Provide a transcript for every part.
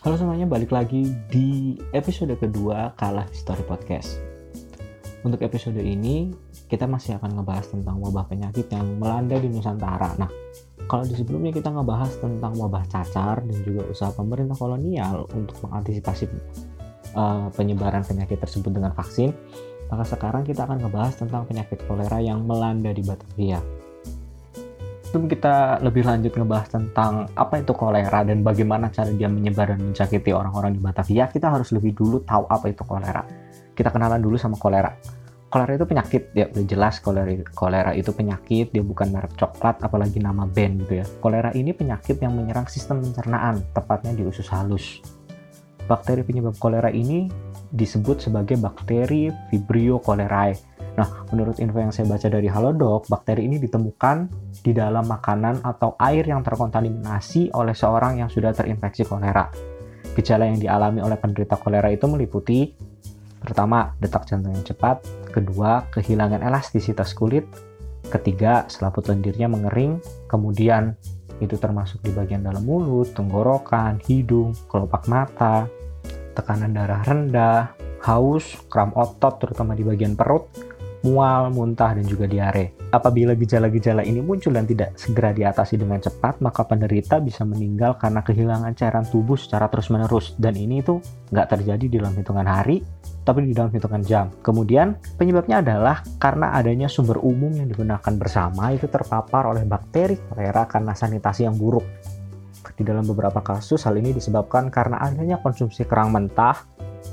Halo semuanya, balik lagi di episode kedua Kalah Story Podcast. Untuk episode ini, kita masih akan ngebahas tentang wabah penyakit yang melanda di Nusantara. Nah, kalau di sebelumnya kita ngebahas tentang wabah cacar dan juga usaha pemerintah kolonial untuk mengantisipasi uh, penyebaran penyakit tersebut dengan vaksin, maka sekarang kita akan ngebahas tentang penyakit kolera yang melanda di Batavia sebelum kita lebih lanjut ngebahas tentang apa itu kolera dan bagaimana cara dia menyebar dan menyakiti orang-orang di Batavia, kita harus lebih dulu tahu apa itu kolera. Kita kenalan dulu sama kolera. Kolera itu penyakit, ya udah jelas kolera, kolera itu penyakit, dia bukan merek coklat, apalagi nama band gitu ya. Kolera ini penyakit yang menyerang sistem pencernaan, tepatnya di usus halus. Bakteri penyebab kolera ini disebut sebagai bakteri Vibrio cholerae Nah, menurut info yang saya baca dari Halodoc, bakteri ini ditemukan di dalam makanan atau air yang terkontaminasi oleh seorang yang sudah terinfeksi kolera. Gejala yang dialami oleh penderita kolera itu meliputi pertama, detak jantung yang cepat, kedua, kehilangan elastisitas kulit, ketiga, selaput lendirnya mengering, kemudian itu termasuk di bagian dalam mulut, tenggorokan, hidung, kelopak mata, tekanan darah rendah, haus, kram otot terutama di bagian perut, mual, muntah, dan juga diare. Apabila gejala-gejala ini muncul dan tidak segera diatasi dengan cepat, maka penderita bisa meninggal karena kehilangan cairan tubuh secara terus-menerus. Dan ini itu nggak terjadi di dalam hitungan hari, tapi di dalam hitungan jam. Kemudian, penyebabnya adalah karena adanya sumber umum yang digunakan bersama itu terpapar oleh bakteri kolera karena sanitasi yang buruk. Di dalam beberapa kasus, hal ini disebabkan karena adanya konsumsi kerang mentah,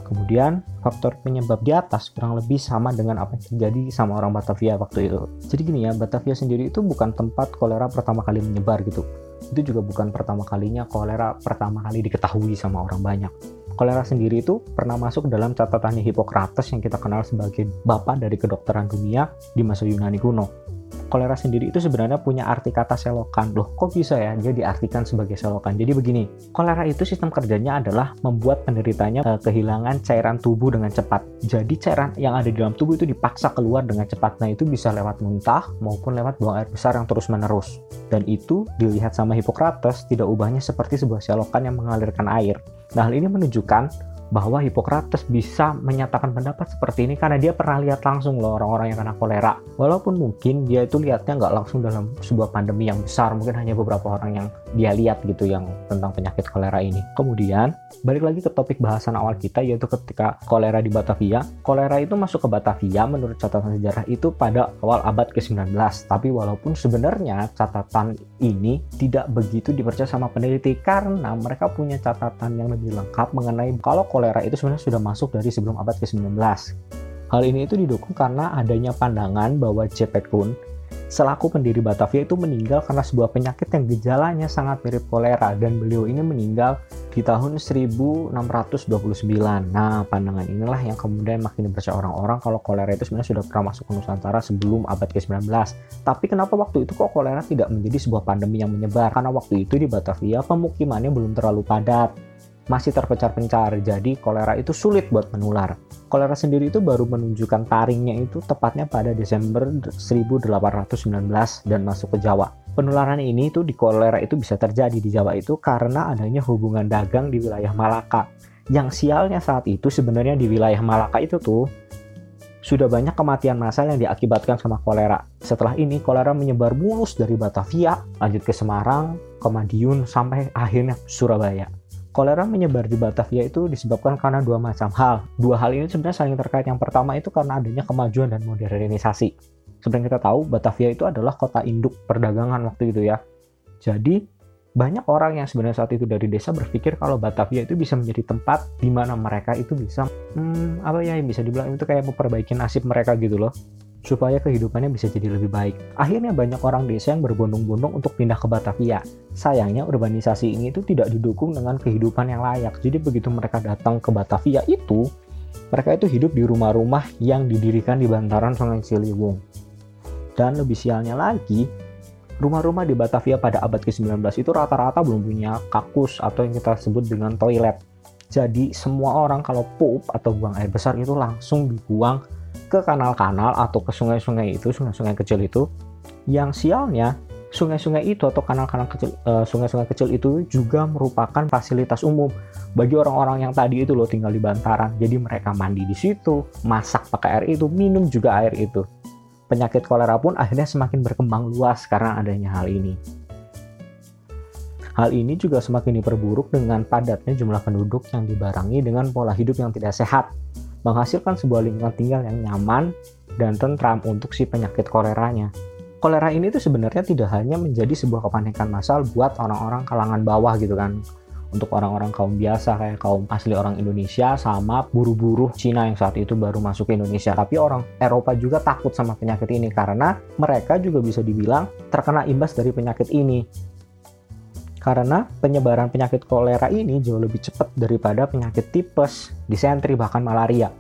Kemudian faktor penyebab di atas kurang lebih sama dengan apa yang terjadi sama orang Batavia waktu itu. Jadi gini ya, Batavia sendiri itu bukan tempat kolera pertama kali menyebar gitu. Itu juga bukan pertama kalinya kolera pertama kali diketahui sama orang banyak. Kolera sendiri itu pernah masuk dalam catatannya Hippocrates yang kita kenal sebagai bapak dari kedokteran dunia di masa Yunani kuno kolera sendiri itu sebenarnya punya arti kata selokan. Loh, kok bisa ya dia diartikan sebagai selokan? Jadi begini, kolera itu sistem kerjanya adalah membuat penderitanya eh, kehilangan cairan tubuh dengan cepat. Jadi cairan yang ada di dalam tubuh itu dipaksa keluar dengan cepat. Nah, itu bisa lewat muntah maupun lewat buang air besar yang terus-menerus. Dan itu dilihat sama Hippocrates tidak ubahnya seperti sebuah selokan yang mengalirkan air. Nah, hal ini menunjukkan bahwa Hippocrates bisa menyatakan pendapat seperti ini karena dia pernah lihat langsung loh orang-orang yang kena kolera. Walaupun mungkin dia itu lihatnya nggak langsung dalam sebuah pandemi yang besar, mungkin hanya beberapa orang yang dia lihat gitu yang tentang penyakit kolera ini. Kemudian, balik lagi ke topik bahasan awal kita yaitu ketika kolera di Batavia. Kolera itu masuk ke Batavia menurut catatan sejarah itu pada awal abad ke-19. Tapi walaupun sebenarnya catatan ini tidak begitu dipercaya sama peneliti karena mereka punya catatan yang lebih lengkap mengenai kalau kolera itu sebenarnya sudah masuk dari sebelum abad ke-19. Hal ini itu didukung karena adanya pandangan bahwa J.P. Kuhn selaku pendiri Batavia itu meninggal karena sebuah penyakit yang gejalanya sangat mirip kolera dan beliau ini meninggal di tahun 1629. Nah, pandangan inilah yang kemudian makin dipercaya orang-orang kalau kolera itu sebenarnya sudah pernah masuk ke Nusantara sebelum abad ke-19. Tapi kenapa waktu itu kok kolera tidak menjadi sebuah pandemi yang menyebar? Karena waktu itu di Batavia pemukimannya belum terlalu padat masih terpencar-pencar, jadi kolera itu sulit buat menular. Kolera sendiri itu baru menunjukkan taringnya itu tepatnya pada Desember 1819 dan masuk ke Jawa. Penularan ini itu di kolera itu bisa terjadi di Jawa itu karena adanya hubungan dagang di wilayah Malaka. Yang sialnya saat itu sebenarnya di wilayah Malaka itu tuh sudah banyak kematian massal yang diakibatkan sama kolera. Setelah ini kolera menyebar mulus dari Batavia, lanjut ke Semarang, ke Madiun, sampai akhirnya Surabaya kolera menyebar di Batavia itu disebabkan karena dua macam hal. Dua hal ini sebenarnya saling terkait. Yang pertama itu karena adanya kemajuan dan modernisasi. Seperti kita tahu, Batavia itu adalah kota induk perdagangan waktu itu ya. Jadi, banyak orang yang sebenarnya saat itu dari desa berpikir kalau Batavia itu bisa menjadi tempat di mana mereka itu bisa, hmm, apa ya, bisa dibilang itu kayak memperbaiki nasib mereka gitu loh supaya kehidupannya bisa jadi lebih baik. Akhirnya banyak orang desa yang berbondong-bondong untuk pindah ke Batavia. Sayangnya urbanisasi ini itu tidak didukung dengan kehidupan yang layak. Jadi begitu mereka datang ke Batavia itu, mereka itu hidup di rumah-rumah yang didirikan di bantaran Sungai Ciliwung. Dan lebih sialnya lagi, rumah-rumah di Batavia pada abad ke-19 itu rata-rata belum punya kakus atau yang kita sebut dengan toilet. Jadi semua orang kalau pup atau buang air besar itu langsung dibuang ke kanal-kanal atau ke sungai-sungai itu, sungai-sungai kecil itu, yang sialnya sungai-sungai itu atau kanal-kanal kecil uh, sungai-sungai kecil itu juga merupakan fasilitas umum bagi orang-orang yang tadi itu loh tinggal di bantaran. Jadi mereka mandi di situ masak pakai air itu minum juga air itu. Penyakit kolera pun akhirnya semakin berkembang luas karena adanya hal ini. Hal ini juga semakin diperburuk dengan padatnya jumlah penduduk yang dibarengi dengan pola hidup yang tidak sehat, menghasilkan sebuah lingkungan tinggal yang nyaman dan tentram untuk si penyakit koleranya. Kolera ini tuh sebenarnya tidak hanya menjadi sebuah kepanikan massal buat orang-orang kalangan bawah gitu kan, untuk orang-orang kaum biasa kayak kaum asli orang Indonesia sama buru-buru Cina yang saat itu baru masuk ke Indonesia. Tapi orang Eropa juga takut sama penyakit ini karena mereka juga bisa dibilang terkena imbas dari penyakit ini karena penyebaran penyakit kolera ini jauh lebih cepat daripada penyakit tipes, disentri, bahkan malaria.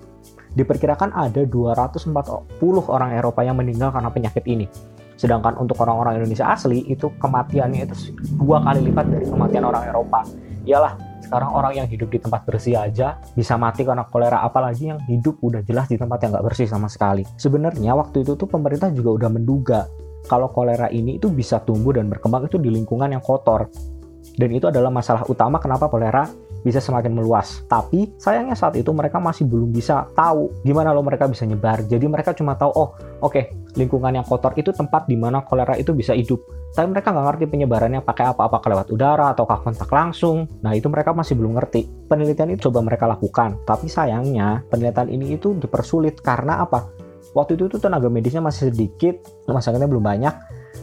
Diperkirakan ada 240 orang Eropa yang meninggal karena penyakit ini. Sedangkan untuk orang-orang Indonesia asli itu kematiannya itu dua kali lipat dari kematian orang Eropa. Iyalah, sekarang orang yang hidup di tempat bersih aja bisa mati karena kolera, apalagi yang hidup udah jelas di tempat yang nggak bersih sama sekali. Sebenarnya waktu itu tuh pemerintah juga udah menduga kalau kolera ini itu bisa tumbuh dan berkembang itu di lingkungan yang kotor dan itu adalah masalah utama kenapa kolera bisa semakin meluas. Tapi sayangnya saat itu mereka masih belum bisa tahu gimana lo mereka bisa nyebar. Jadi mereka cuma tahu, oh oke okay, lingkungan yang kotor itu tempat di mana kolera itu bisa hidup. Tapi mereka nggak ngerti penyebarannya pakai apa-apa lewat udara ataukah kontak langsung. Nah itu mereka masih belum ngerti. Penelitian itu coba mereka lakukan. Tapi sayangnya penelitian ini itu dipersulit karena apa? Waktu itu tuh tenaga medisnya masih sedikit, rumah sakitnya belum banyak,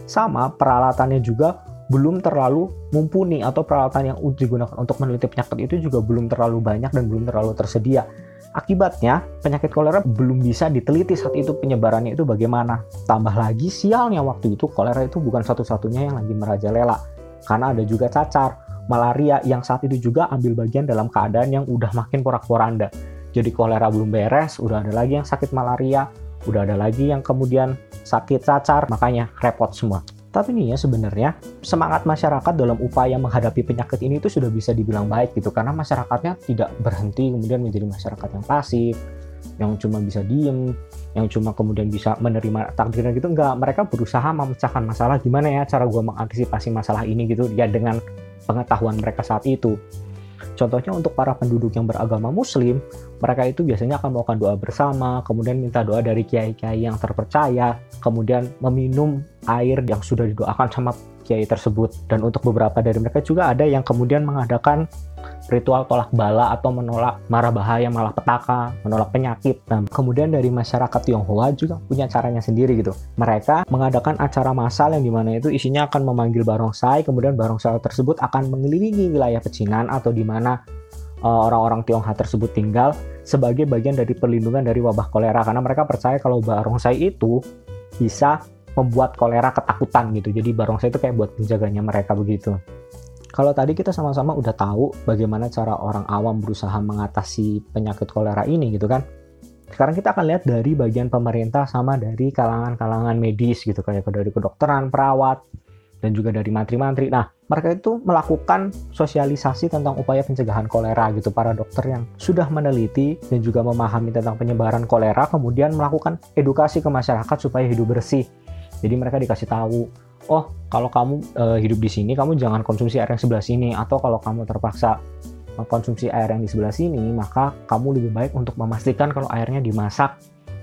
sama peralatannya juga belum terlalu mumpuni atau peralatan yang digunakan untuk meneliti penyakit itu juga belum terlalu banyak dan belum terlalu tersedia. Akibatnya, penyakit kolera belum bisa diteliti saat itu penyebarannya itu bagaimana. Tambah lagi sialnya waktu itu kolera itu bukan satu-satunya yang lagi merajalela. Karena ada juga cacar, malaria yang saat itu juga ambil bagian dalam keadaan yang udah makin porak-poranda. Jadi kolera belum beres, udah ada lagi yang sakit malaria, udah ada lagi yang kemudian sakit cacar, makanya repot semua. Tapi nih ya sebenarnya semangat masyarakat dalam upaya menghadapi penyakit ini itu sudah bisa dibilang baik gitu karena masyarakatnya tidak berhenti kemudian menjadi masyarakat yang pasif, yang cuma bisa diem, yang cuma kemudian bisa menerima takdirnya gitu enggak. Mereka berusaha memecahkan masalah gimana ya cara gue mengantisipasi masalah ini gitu ya dengan pengetahuan mereka saat itu. Contohnya untuk para penduduk yang beragama muslim, mereka itu biasanya akan melakukan doa bersama, kemudian minta doa dari kiai-kiai yang terpercaya, kemudian meminum air yang sudah didoakan sama kiai tersebut. Dan untuk beberapa dari mereka juga ada yang kemudian mengadakan ritual tolak bala atau menolak marah bahaya, malah petaka, menolak penyakit. Nah, kemudian dari masyarakat Tionghoa juga punya caranya sendiri gitu. Mereka mengadakan acara massal yang di mana itu isinya akan memanggil barongsai, kemudian barongsai tersebut akan mengelilingi wilayah pecinan atau di mana uh, orang-orang Tionghoa tersebut tinggal sebagai bagian dari perlindungan dari wabah kolera karena mereka percaya kalau barongsai itu bisa membuat kolera ketakutan gitu. Jadi barongsai itu kayak buat penjaganya mereka begitu. Kalau tadi kita sama-sama udah tahu bagaimana cara orang awam berusaha mengatasi penyakit kolera ini gitu kan. Sekarang kita akan lihat dari bagian pemerintah sama dari kalangan-kalangan medis gitu kayak dari kedokteran, perawat, dan juga dari mantri-mantri. Nah, mereka itu melakukan sosialisasi tentang upaya pencegahan kolera gitu. Para dokter yang sudah meneliti dan juga memahami tentang penyebaran kolera, kemudian melakukan edukasi ke masyarakat supaya hidup bersih. Jadi mereka dikasih tahu oh kalau kamu uh, hidup di sini kamu jangan konsumsi air yang sebelah sini atau kalau kamu terpaksa mengkonsumsi air yang di sebelah sini maka kamu lebih baik untuk memastikan kalau airnya dimasak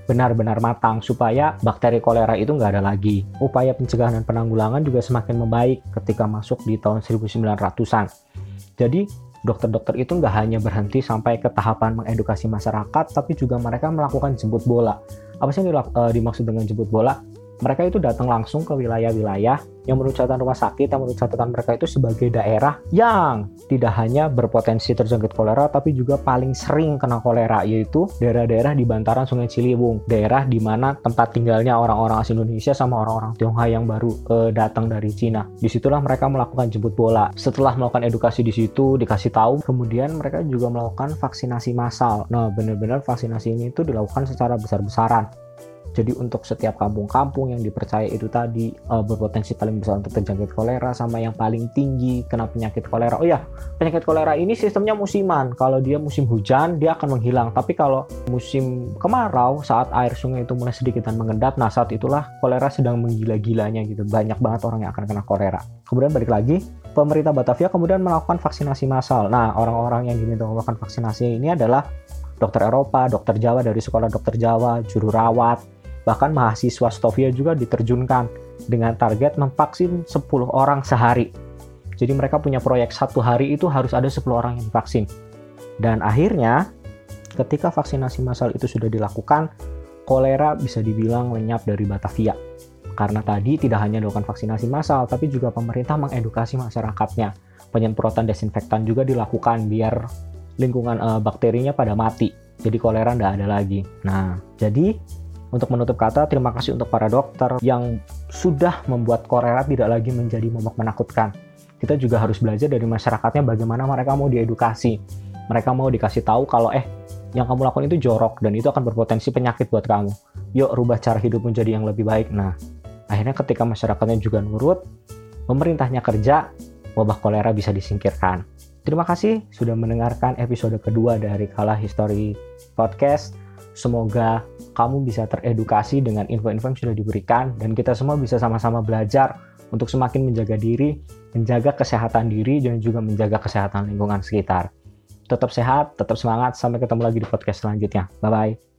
benar-benar matang supaya bakteri kolera itu nggak ada lagi. Upaya pencegahan dan penanggulangan juga semakin membaik ketika masuk di tahun 1900-an. Jadi dokter-dokter itu nggak hanya berhenti sampai ke tahapan mengedukasi masyarakat, tapi juga mereka melakukan jemput bola. Apa sih yang eh, dimaksud dengan jemput bola? Mereka itu datang langsung ke wilayah-wilayah yang menurut catatan rumah sakit, yang menurut catatan mereka itu sebagai daerah yang tidak hanya berpotensi terjangkit kolera, tapi juga paling sering kena kolera, yaitu daerah-daerah di bantaran Sungai Ciliwung, daerah di mana tempat tinggalnya orang-orang asli Indonesia sama orang-orang Tionghoa yang baru eh, datang dari Cina. Di situlah mereka melakukan jemput bola. Setelah melakukan edukasi di situ, dikasih tahu, kemudian mereka juga melakukan vaksinasi massal. Nah, benar-benar vaksinasi ini itu dilakukan secara besar-besaran Jadi untuk setiap kampung-kampung yang dipercaya itu tadi uh, berpotensi paling besar untuk terjangkit kolera sama yang paling tinggi kena penyakit kolera. Oh ya, penyakit kolera ini sistemnya musiman. Kalau dia musim hujan dia akan menghilang. Tapi kalau musim kemarau saat air sungai itu mulai sedikit dan mengendap, nah saat itulah kolera sedang menggila-gilanya gitu. Banyak banget orang yang akan kena kolera. Kemudian balik lagi, pemerintah Batavia kemudian melakukan vaksinasi massal. Nah, orang-orang yang diminta melakukan vaksinasi ini adalah dokter Eropa, dokter Jawa dari sekolah dokter Jawa, juru rawat, Bahkan mahasiswa Stovia juga diterjunkan dengan target memvaksin 10 orang sehari. Jadi mereka punya proyek satu hari itu harus ada 10 orang yang divaksin. Dan akhirnya ketika vaksinasi massal itu sudah dilakukan, kolera bisa dibilang lenyap dari Batavia. Karena tadi tidak hanya dilakukan vaksinasi massal, tapi juga pemerintah mengedukasi masyarakatnya. Penyemprotan desinfektan juga dilakukan biar lingkungan uh, bakterinya pada mati. Jadi kolera tidak ada lagi. Nah, jadi untuk menutup kata, terima kasih untuk para dokter yang sudah membuat kolera tidak lagi menjadi momok menakutkan. Kita juga harus belajar dari masyarakatnya bagaimana mereka mau diedukasi. Mereka mau dikasih tahu kalau eh yang kamu lakukan itu jorok dan itu akan berpotensi penyakit buat kamu. Yuk rubah cara hidup menjadi yang lebih baik. Nah, akhirnya ketika masyarakatnya juga nurut, pemerintahnya kerja, wabah kolera bisa disingkirkan. Terima kasih sudah mendengarkan episode kedua dari Kala History Podcast. Semoga kamu bisa teredukasi dengan info-info yang sudah diberikan dan kita semua bisa sama-sama belajar untuk semakin menjaga diri, menjaga kesehatan diri dan juga menjaga kesehatan lingkungan sekitar. Tetap sehat, tetap semangat, sampai ketemu lagi di podcast selanjutnya. Bye bye.